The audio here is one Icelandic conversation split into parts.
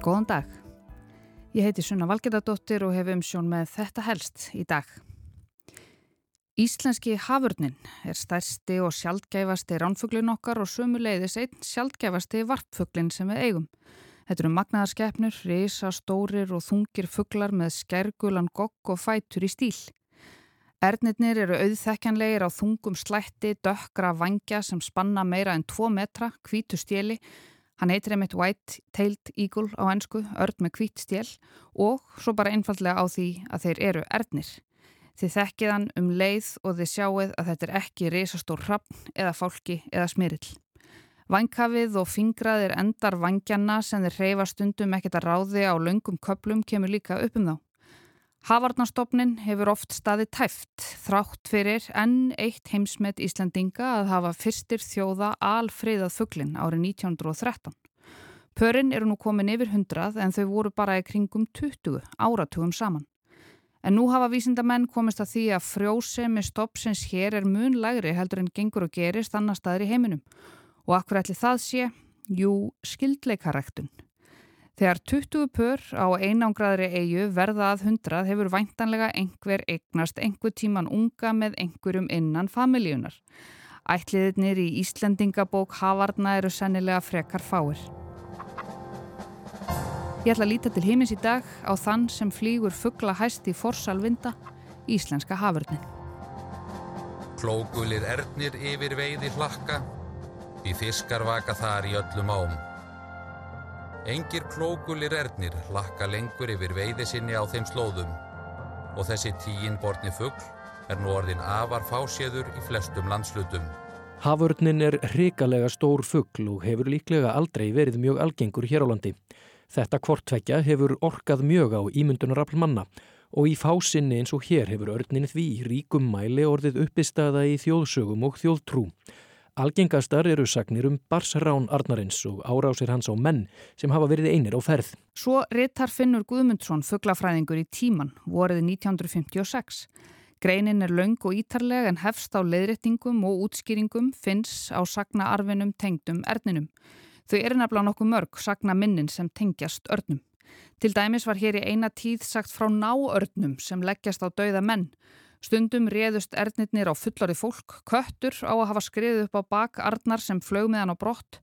Góðan dag. Ég heiti Sunna Valgerðardóttir og hef umsjón með þetta helst í dag. Íslenski hafurnin er stærsti og sjaldgæfasti ránfuglin okkar og sömuleiðis einn sjaldgæfasti varpfuglin sem við eigum. Þetta eru magnaðarskeppnur, risa, stórir og þungir fuglar með skergulan gogg og fætur í stíl. Ernirnir eru auðþekkjanlegir á þungum slætti, dökkra vangja sem spanna meira en 2 metra, kvítu stjeli Hann heitir einmitt White-tailed Eagle á ennsku, örd með hvít stjél og svo bara einfallega á því að þeir eru erdnir. Þið þekkið hann um leið og þið sjáuð að þetta er ekki reysastór hrappn eða fólki eða smirill. Vankafið og fingraðir endar vangjanna sem þeir reyfa stundum ekkert að ráði á laungum köplum kemur líka upp um þá. Havarnastofnin hefur oft staði tæft, þrátt fyrir enn eitt heimsmet Íslandinga að hafa fyrstir þjóða alfriðað fugglin árið 1913. Pörinn eru nú komin yfir 100 en þau voru bara í kringum 20 áratugum saman. En nú hafa vísindamenn komist að því að frjósemi stoppsins hér er mun lægri heldur en gengur og gerist annar staðir í heiminum. Og akkur ætli það sé? Jú, skildleikaræktun. Þegar 20 pör á einangraðri eigu verða að 100 hefur væntanlega einhver eignast einhver tíman unga með einhverjum innan familjunar. Ætliðinir í Íslendingabók Havarna eru sennilega frekar fáir. Ég ætla að líta til himins í dag á þann sem flýgur fuggla hæst í forsalvinda, Íslenska hafurnin. Klókulir ernir yfir veiði hlakka, í fiskar vaka þar í öllum ám. Engir klókulir ernir lakka lengur yfir veiði sinni á þeim slóðum og þessi tíinborni fuggl er nú orðin afar fáséður í flestum landslutum. Haförnin er hrikalega stór fuggl og hefur líklega aldrei verið mjög algengur hér á landi. Þetta kvortvekja hefur orkað mjög á ímyndunarafl manna og í fásinni eins og hér hefur örnin því ríkum mæli orðið uppistaða í þjóðsögum og þjóðtrú. Algengastar eru sagnir um Barsrán Arnarins og árásir hans á menn sem hafa verið einir á ferð. Svo ritar Finnur Guðmundsson fugglafræðingur í tíman, vorið 1956. Greinin er laung og ítarleg en hefst á leiðréttingum og útskýringum finns á sagnaarfinum tengdum erninum. Þau eru nefnilega nokkuð mörg sagna minnin sem tengjast örnum. Til dæmis var hér í eina tíð sagt frá náörnum sem leggjast á dauða menn Stundum réðust ernirnir á fullari fólk, köttur á að hafa skriðið upp á bak Arnar sem flög með hann á brott.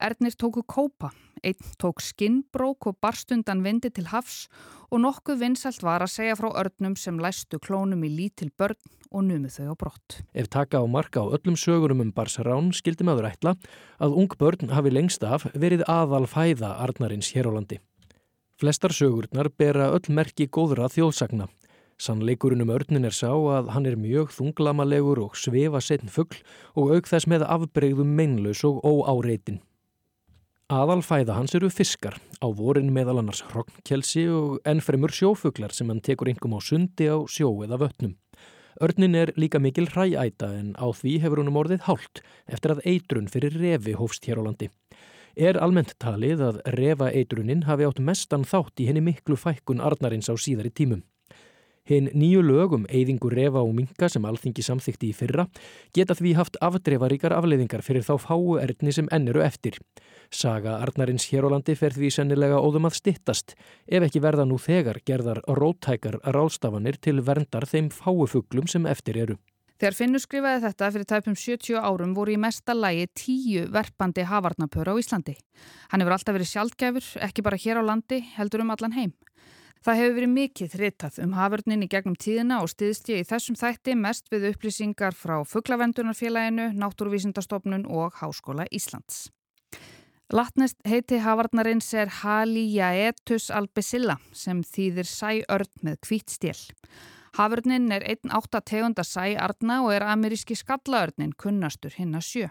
Ernir tóku kópa, einn tók skinnbrók og barstundan vindi til hafs og nokkuð vinsalt var að segja frá örnum sem læstu klónum í lítil börn og numið þau á brott. Ef taka á marka á öllum sögurum um barsarán skildi maður ætla að ung börn hafi lengst af verið aðal fæða Arnarins hér á landi. Flestar sögurnar bera öll merki góðra þjóðsagna Sannleikurinn um örnin er sá að hann er mjög þunglamalegur og svefa setn fuggl og auk þess með afbreyðum meinlaus og óáreitin. Aðalfæða hans eru fiskar, á vorin meðal annars hrokkkelsi og ennfremur sjófuglar sem hann tekur yngum á sundi á sjó eða vötnum. Örnin er líka mikil hrææta en á því hefur húnum orðið hált eftir að eitrun fyrir refi hófst hér á landi. Er almennt talið að refa eitrunin hafi átt mestan þátt í henni miklu fækkun arnarins á síðari tímum. Hinn nýju lögum Eyðingu refa og minga sem alþingi samþykti í fyrra geta því haft afdreifaríkar afleiðingar fyrir þá fáu erðni sem enn eru eftir. Saga Arnarins Hérólandi fer því sennilega óðum að stittast ef ekki verða nú þegar gerðar róttækar ráðstafanir til verndar þeim fáu fugglum sem eftir eru. Þegar Finnur skrifaði þetta fyrir tæpum 70 árum voru í mesta lægi tíu verpandi havarnapöru á Íslandi. Hann hefur alltaf verið sjálfgefur, ekki bara hér á landi, heldur um allan heim. Það hefur verið mikið ritað um haförnin í gegnum tíðina og stiðst ég í þessum þætti mest við upplýsingar frá Fugglavendunarfélaginu, Náttúruvísindastofnun og Háskóla Íslands. Latnest heiti haförnarins er Haliaetus albicilla sem þýðir sæörn með hvít stél. Haförnin er 1,8 tegunda sæarna og er ameríski skallaörnin kunnastur hinn að sjö.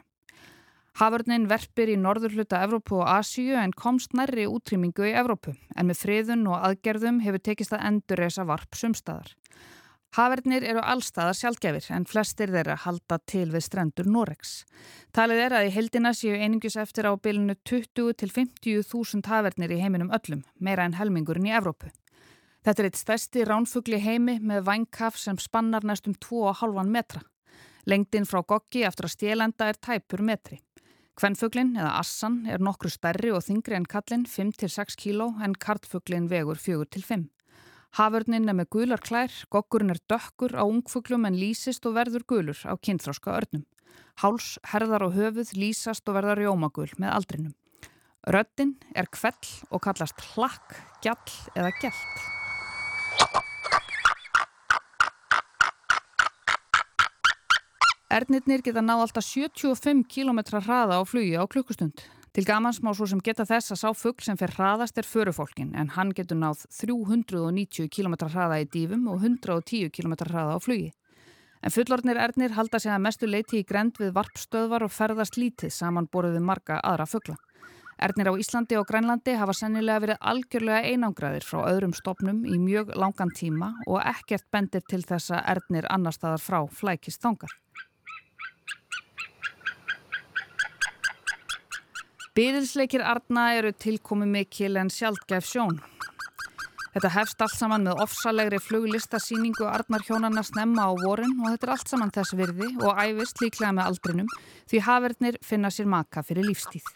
Haförnin verpir í norðurhluta Evrópu og Asíu en komst nærri útrýmingu í Evrópu en með friðun og aðgerðum hefur tekist að endur reysa varp sumstaðar. Hafernir eru allstaðar sjálfgefir en flestir þeirra halda til við strendur Norex. Talið er að í heldina séu einingis eftir á bilinu 20 til 50 þúsund hafernir í heiminum öllum, meira en helmingurinn í Evrópu. Þetta er eitt stærsti ránfugli heimi með vangkaf sem spannar næstum 2,5 metra. Lengdin frá goggi eftir að stélenda er tæpur metri. Kvennfuglin eða assan er nokkru stærri og þingri en kallin 5-6 kíló en kartfuglin vegur 4-5. Haförnin er með gular klær, goggurinn er dökkur á ungfuglum en lýsist og verður gulur á kynþróska örnum. Háls, herðar og höfuð lýsast og verða rjómagul með aldrinum. Röttin er kvell og kallast hlakk, gjall eða gælt. Ernirnir geta náð alltaf 75 km hraða á flugi á klukkustund. Til gamans má svo sem geta þess að sá fuggl sem fer hraðast er förufólkin en hann getur náð 390 km hraða í dífum og 110 km hraða á flugi. En fullornir ernir halda sig að mestu leiti í grend við varpstöðvar og ferðast lítið saman boruðu marga aðra fuggla. Ernir á Íslandi og Grænlandi hafa sennilega verið algjörlega einangraðir frá öðrum stopnum í mjög langan tíma og ekkert bendir til þess að ernir annar staðar frá flækist þangar. Byðilsleikir Arna eru tilkomi mikil en sjálfgæf sjón. Þetta hefst allt saman með ofsalegri fluglistasýningu Arnar hjónarna snemma á vorin og þetta er allt saman þess virði og æfist líklega með aldrinum því hafernir finna sér maka fyrir lífstíð.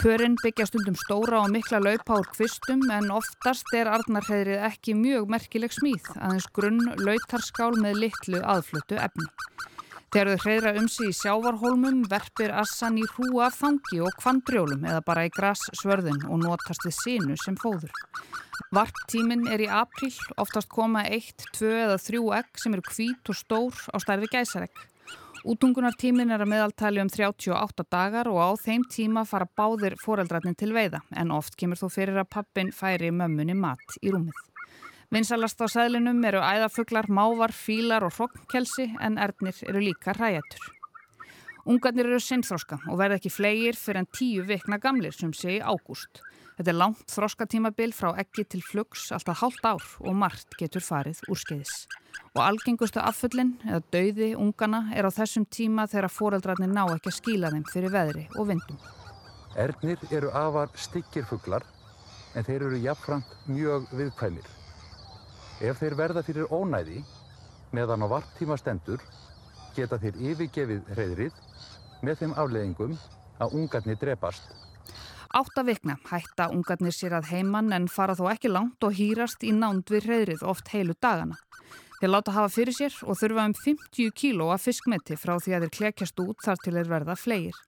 Pörinn byggja stundum stóra og mikla laupa úr kvistum en oftast er Arnarheðrið ekki mjög merkileg smíð aðeins grunn lautarskál með litlu aðfluttu efni. Þegar þau hreyðra um sig í sjávarholmum verpir assan í hrúa af þangi og kvandrjólum eða bara í grassvörðin og notast við sínu sem fóður. Varptíminn er í april, oftast koma eitt, tvö eða þrjú egg sem eru hvít og stór á stærfi gæsaregg. Útungunartíminn er að meðaltali um 38 dagar og á þeim tíma fara báðir foreldrarnir til veiða en oft kemur þó fyrir að pappin færi mömmunni mat í rúmið. Vinsalast á sæðlinum eru æðafuglar, mávar, fílar og hrokkkelsi en ernir eru líka ræjatur. Ungarnir eru sinnþróska og verða ekki flegir fyrir en tíu vikna gamlir sem sé í ágúst. Þetta er langt þróskatímabil frá ekki til flugs alltaf hálft ár og margt getur farið úrskeiðis. Og algengustu affullin eða dauði ungana er á þessum tíma þegar foreldrarnir ná ekki að skíla þeim fyrir veðri og vindum. Ernir eru afar styggirfuglar en þeir eru jafnframt mjög viðkvæmir. Ef þeir verða fyrir ónæði meðan á varptíma stendur geta þeir yfirgefið hreyðrið með þeim afleðingum að ungarnir drepast. Átta vikna hætta ungarnir sér að heimann en fara þó ekki langt og hýrast í nánd við hreyðrið oft heilu dagana. Þeir láta hafa fyrir sér og þurfa um 50 kíló að fiskmeti frá því að þeir klekjast út þar til þeir verða flegir.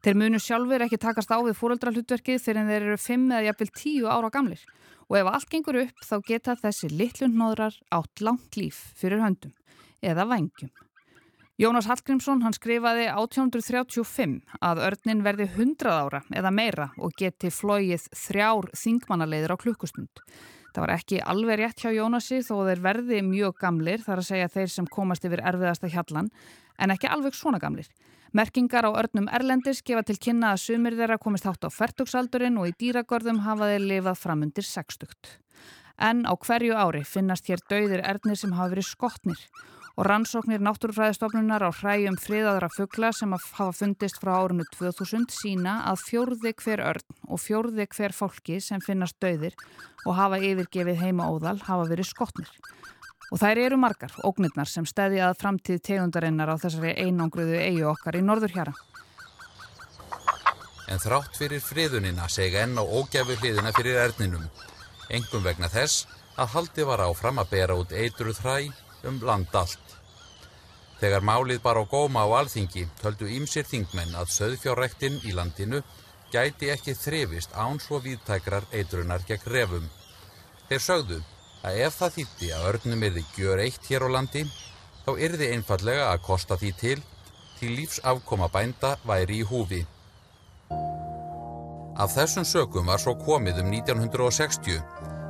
Þeir munu sjálfur ekki takast á við fóröldralhutverkið þegar þeir eru 5 eða jafnvel 10 ára gamlir og ef allt gengur upp þá geta þessi litlundnóðrar átt langt líf fyrir höndum eða vangjum. Jónas Hallgrímsson hann skrifaði 1835 að örnin verði 100 ára eða meira og geti flóið þrjár þingmannaleiður á klukkustund. Það var ekki alveg rétt hjá Jónasi þó þeir verði mjög gamlir þar að segja þeir sem komast yfir erfiðasta hjallan en ekki alveg svona gamlir. Merkingar á örnum Erlendis gefa til kynna að sumir þeirra komist hátt á færtugsaldurinn og í dýragörðum hafa þeir lifað framundir sextugt. En á hverju ári finnast hér dauðir erðnir sem hafa verið skotnir og rannsóknir náttúrufræðistofnunar á hræjum friðaðra fuggla sem hafa fundist frá árunnu 2000 sína að fjórði hver örn og fjórði hver fólki sem finnast dauðir og hafa yfirgefið heima óðal hafa verið skotnir. Og þær eru margar, ógnirnar sem stæði að framtíð tegundarinnar á þessari einangruðu eigu okkar í norður hjara. En þrátt fyrir friðunina seg enn á ógæfu hliðina fyrir erninum, engum vegna þess að haldi var áfram að bera út eitruð hræ um land allt. Þegar málið bara á góma á alþingi töldu ímsir þingmenn að söðfjárrektinn í landinu gæti ekki þrefist án svo viðtækrar eitrunar gegn refum. Þeir sögðu að ef það þýtti að örnum erði gjör eitt hér á landi, þá erði einfallega að kosta því til til lífsafkoma bænda væri í húfi. Af þessum sökum var svo komið um 1960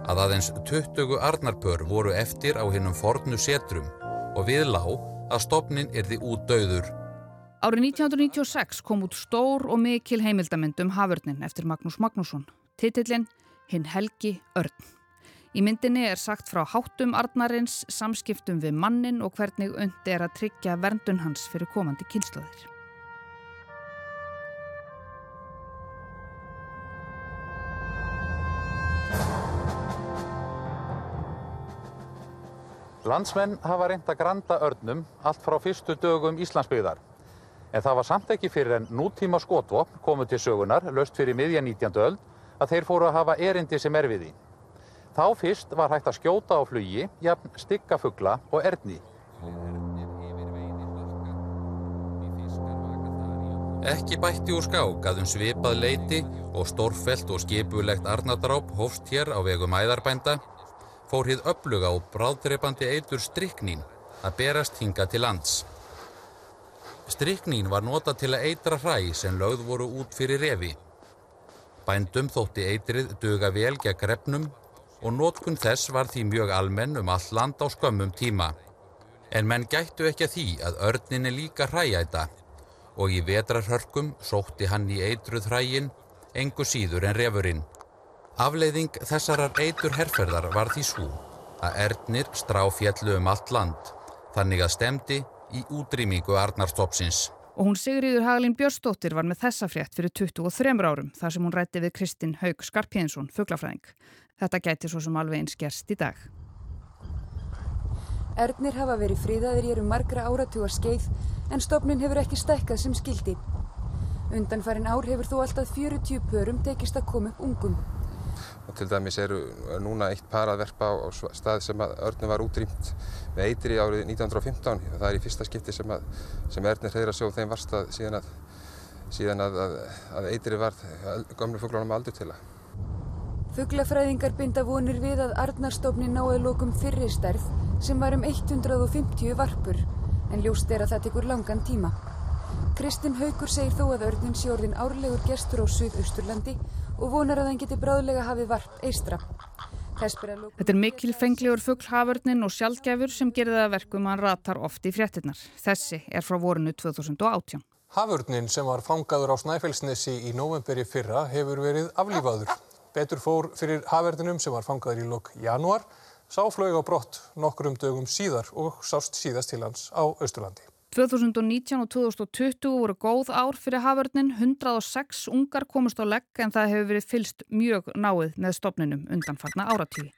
að aðeins 20 arnarpör voru eftir á hinnum fornu setrum og við lág að stopnin erði út döður. Árið 1996 kom út stór og mikil heimildamend um Haförnin eftir Magnús Magnússon. Titillin Hinn Helgi Örn. Í myndinni er sagt frá háttum Arnarins, samskiptum við mannin og hvernig undi er að tryggja verndun hans fyrir komandi kynnslóðir. Landsmenn hafa reynd að granda örnum allt frá fyrstu dögum Íslandsbyggðar. En það var samt ekki fyrir en nútíma skotvopn komu til sögunar, löst fyrir miðja 19. öld, að þeir fóru að hafa erindi sem er við því. Þá fyrst var hægt að skjóta á flugi, jafn stikkafugla og erni. Ekki bætti úr skák að um svipað leiti og stórfelt og skipulegt arnadráp hófst hér á vegum æðarbænda fór hið uppluga og bráðdreipandi eitur stryknín að berast hinga til lands. Stryknín var nota til að eitra hræ sem lögð voru út fyrir refi. Bændum þótti eitrið duga vel gegn grefnum og nótkun þess var því mjög almenn um all land á skömmum tíma. En menn gættu ekki að því að örninni líka hræjæta og í vetrarhörkum sótti hann í eitruð hrægin engu síður en refurinn. Afleiðing þessarar eitur herrferðar var því svo að ernir stráfjallu um allt land, þannig að stemdi í útrýmingu Arnarstopsins. Og hún Sigriður Hagalín Björnsdóttir var með þessa frétt fyrir 23 árum þar sem hún rætti við Kristinn Haug Skarpíðinsson, fugglafræðing. Þetta gæti svo sem alveg eins gerst í dag. Ernir hafa verið fríðaðir í eru margra áratúar skeið en stopnin hefur ekki stækkað sem skildi. Undanfærin ár hefur þó alltaf 40 pörum tekist að koma upp ungum. Og til dæmis eru núna eitt par að verpa á stað sem að örnum var útrýmt með eitri árið 1915. Það er í fyrsta skipti sem, að, sem Ernir hreyðra sjóð þeim varstað síðan að, síðan að, að eitri var gömlu fugglunum aldur til að. Fugglafræðingar binda vonir við að Arnarstofni náði lókum fyrri stærð sem var um 150 varpur en ljóst er að það tekur langan tíma. Kristinn Haugur segir þó að örnum sé orðin árlegur gestur á Suðausturlandi og vonar að hann geti bráðlega hafið varp eistra. Þetta er mikil fenglegur fugglhaförnin og sjálfgefur sem gerir það verkum að hann ratar oft í fréttinnar. Þessi er frá vorinu 2018. Haförnin sem var fangaður á Snæfellsnesi í novemberi fyrra hefur verið aflífaður. Betur fór fyrir haförninum sem var fangaður í lok januar, sá flög á brott nokkrum dögum síðar og sást síðast til hans á Östurlandi. 2019 og 2020 voru góð ár fyrir haförnin, 106 ungar komust á legg en það hefur verið fylst mjög náið með stopninum undanfarna áratíði.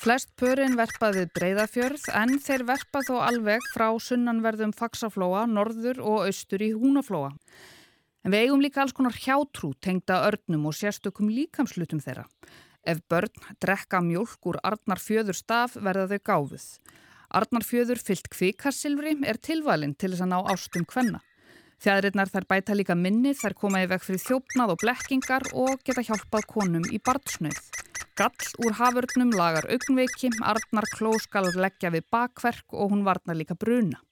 Flest pörin verpaði breyðafjörð en þeir verpað þó alveg frá sunnanverðum faksaflóa, norður og austur í húnaflóa. En við eigum líka alls konar hjátrú tengda örnum og sérstökum líkamslutum þeirra. Ef börn drekka mjölk úr arnar fjöður staf verða þau gáfuð. Arnarfjöður fyllt kvikassilfri er tilvalinn til þess að ná ástum hvenna. Þjæðirinnar þær bæta líka minni, þær koma í veg fyrir þjófnað og blekkingar og geta hjálpað konum í barnsnöð. Gall úr hafurnum lagar augnveiki, Arnar klóskal leggja við bakverk og hún varnar líka bruna.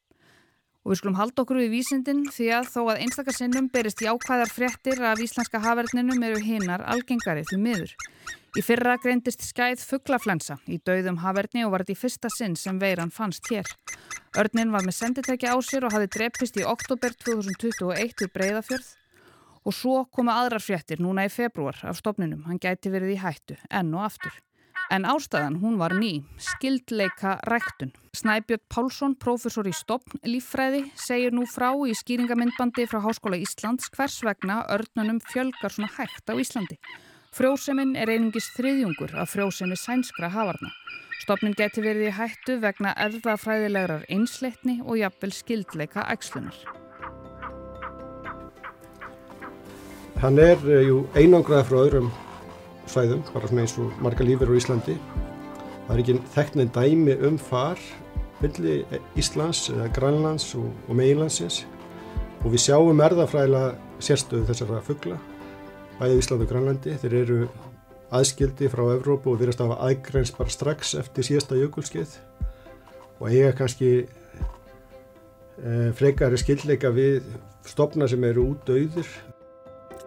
Og við skulum halda okkur við vísindin því að þó að einstakarsinnum berist jákvæðar fréttir af íslenska hafverðninum eru hinnar algengari því miður. Í fyrra greindist skæð fugglaflensa í dauðum hafverðni og var þetta í fyrsta sinn sem veiran fannst hér. Örnin var með senditæki á sér og hafi drepist í oktober 2021 í Breiðafjörð og svo koma aðrar fréttir núna í februar af stopninum. Hann gæti verið í hættu enn og aftur. En ástæðan hún var ný, skildleika ræktun. Snæbjörn Pálsson, prófessor í stopn líffræði, segir nú frá í skýringamindbandi frá Háskóla Íslands hvers vegna örnunum fjölgar svona hægt á Íslandi. Frjóseminn er einungis þriðjungur af frjósemi sænskra hafarna. Stopnin geti verið í hættu vegna erðafræðilegrar einsleitni og jafnvel skildleika ægslunar. Hann er uh, jú einangrað frá öðrum svæðum, bara svona eins og marga lífur á Íslandi. Það er ekki þekknið dæmi um far milli Íslands eða Grænlands og, og meginlandsins og við sjáum erðafræðilega sérstöðu þessara fuggla bæðið Ísland og Grænlandi. Þeir eru aðskildi frá Evrópu og virðast að hafa aðgræns bara strax eftir síðasta jökulskeið og eiga kannski e, frekari skildleika við stopna sem eru út auður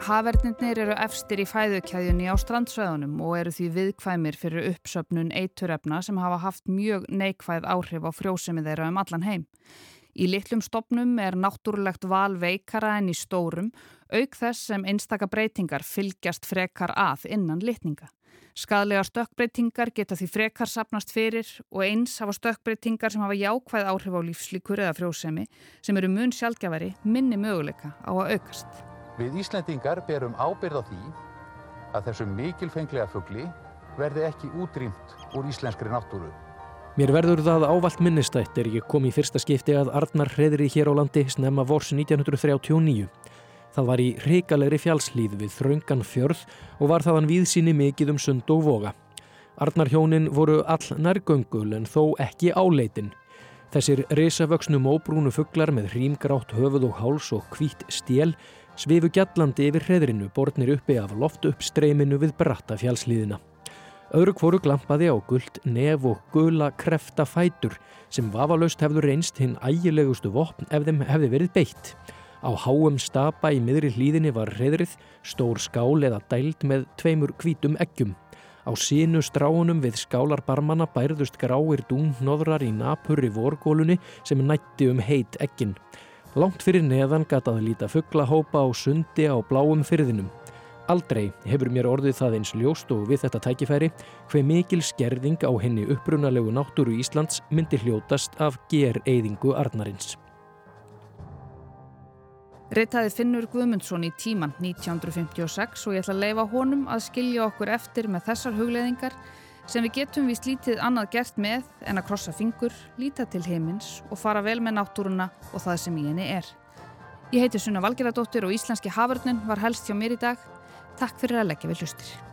Hafernirnir eru efstir í fæðukæðjunni á strandsvæðunum og eru því viðkvæmir fyrir uppsöpnun eituröfna sem hafa haft mjög neikvæð áhrif á frjósemi þeirra um allan heim. Í litlum stopnum er náttúrulegt val veikara en í stórum, auk þess sem einstaka breytingar fylgjast frekar að innan litninga. Skadlega stökkbreytingar geta því frekar sapnast fyrir og eins hafa stökkbreytingar sem hafa jákvæð áhrif á lífslíkur eða frjósemi sem eru mun sjálfgjafari minni möguleika á að aukast. Við Íslendingar berum ábyrð á því að þessum mikilfenglega fuggli verði ekki útrýmt úr íslenskri náttúru. Mér verður það ávalt minnistætt er ég kom í fyrsta skipti að Arnar hreðri hér á landi snemma vors 1939. Það var í reikalegri fjálslíð við þraungan fjörð og var þaðan viðsýni mikið um sund og voga. Arnar hjónin voru all nærgöngul en þó ekki áleitin. Þessir risavöksnum óbrúnu fugglar með hrímgrátt höfuð og háls og hvít stél svifu gjallandi yfir hreðrinu borðnir uppi af loft upp streyminu við bratta fjálslíðina. Öðru kvoru glampaði á gullt nef og gula krefta fætur sem vafalaust hefðu reynst hinn ægilegustu vopn ef þeim hefði verið beitt. Á háum stapa í miðri hlýðinni var hreðrið, stór skál eða dælt með tveimur hvítum eggjum. Á sínu stráunum við skálarbarmana bærðust gráir dúnhnoðrar í napurri vorgólunni sem nætti um heit ekkin. Langt fyrir neðan gataði líta fugglahópa á sundi á bláum fyrðinum. Aldrei hefur mér orðið það eins ljóst og við þetta tækifæri hver mikil skerðing á henni upprunalegu náttúru Íslands myndi hljótast af ger-eyðingu Arnarins. Reitaði Finnur Guðmundsson í tíman 1956 og ég ætla að leifa honum að skilja okkur eftir með þessar hugleðingar sem við getum við slítið annað gert með en að krossa fingur, líta til heimins og fara vel með náttúruna og það sem í henni er. Ég heiti Sunna Valgeradóttir og Íslenski Haförnun var helst hjá mér í dag. Takk fyrir að leggja við hlustir.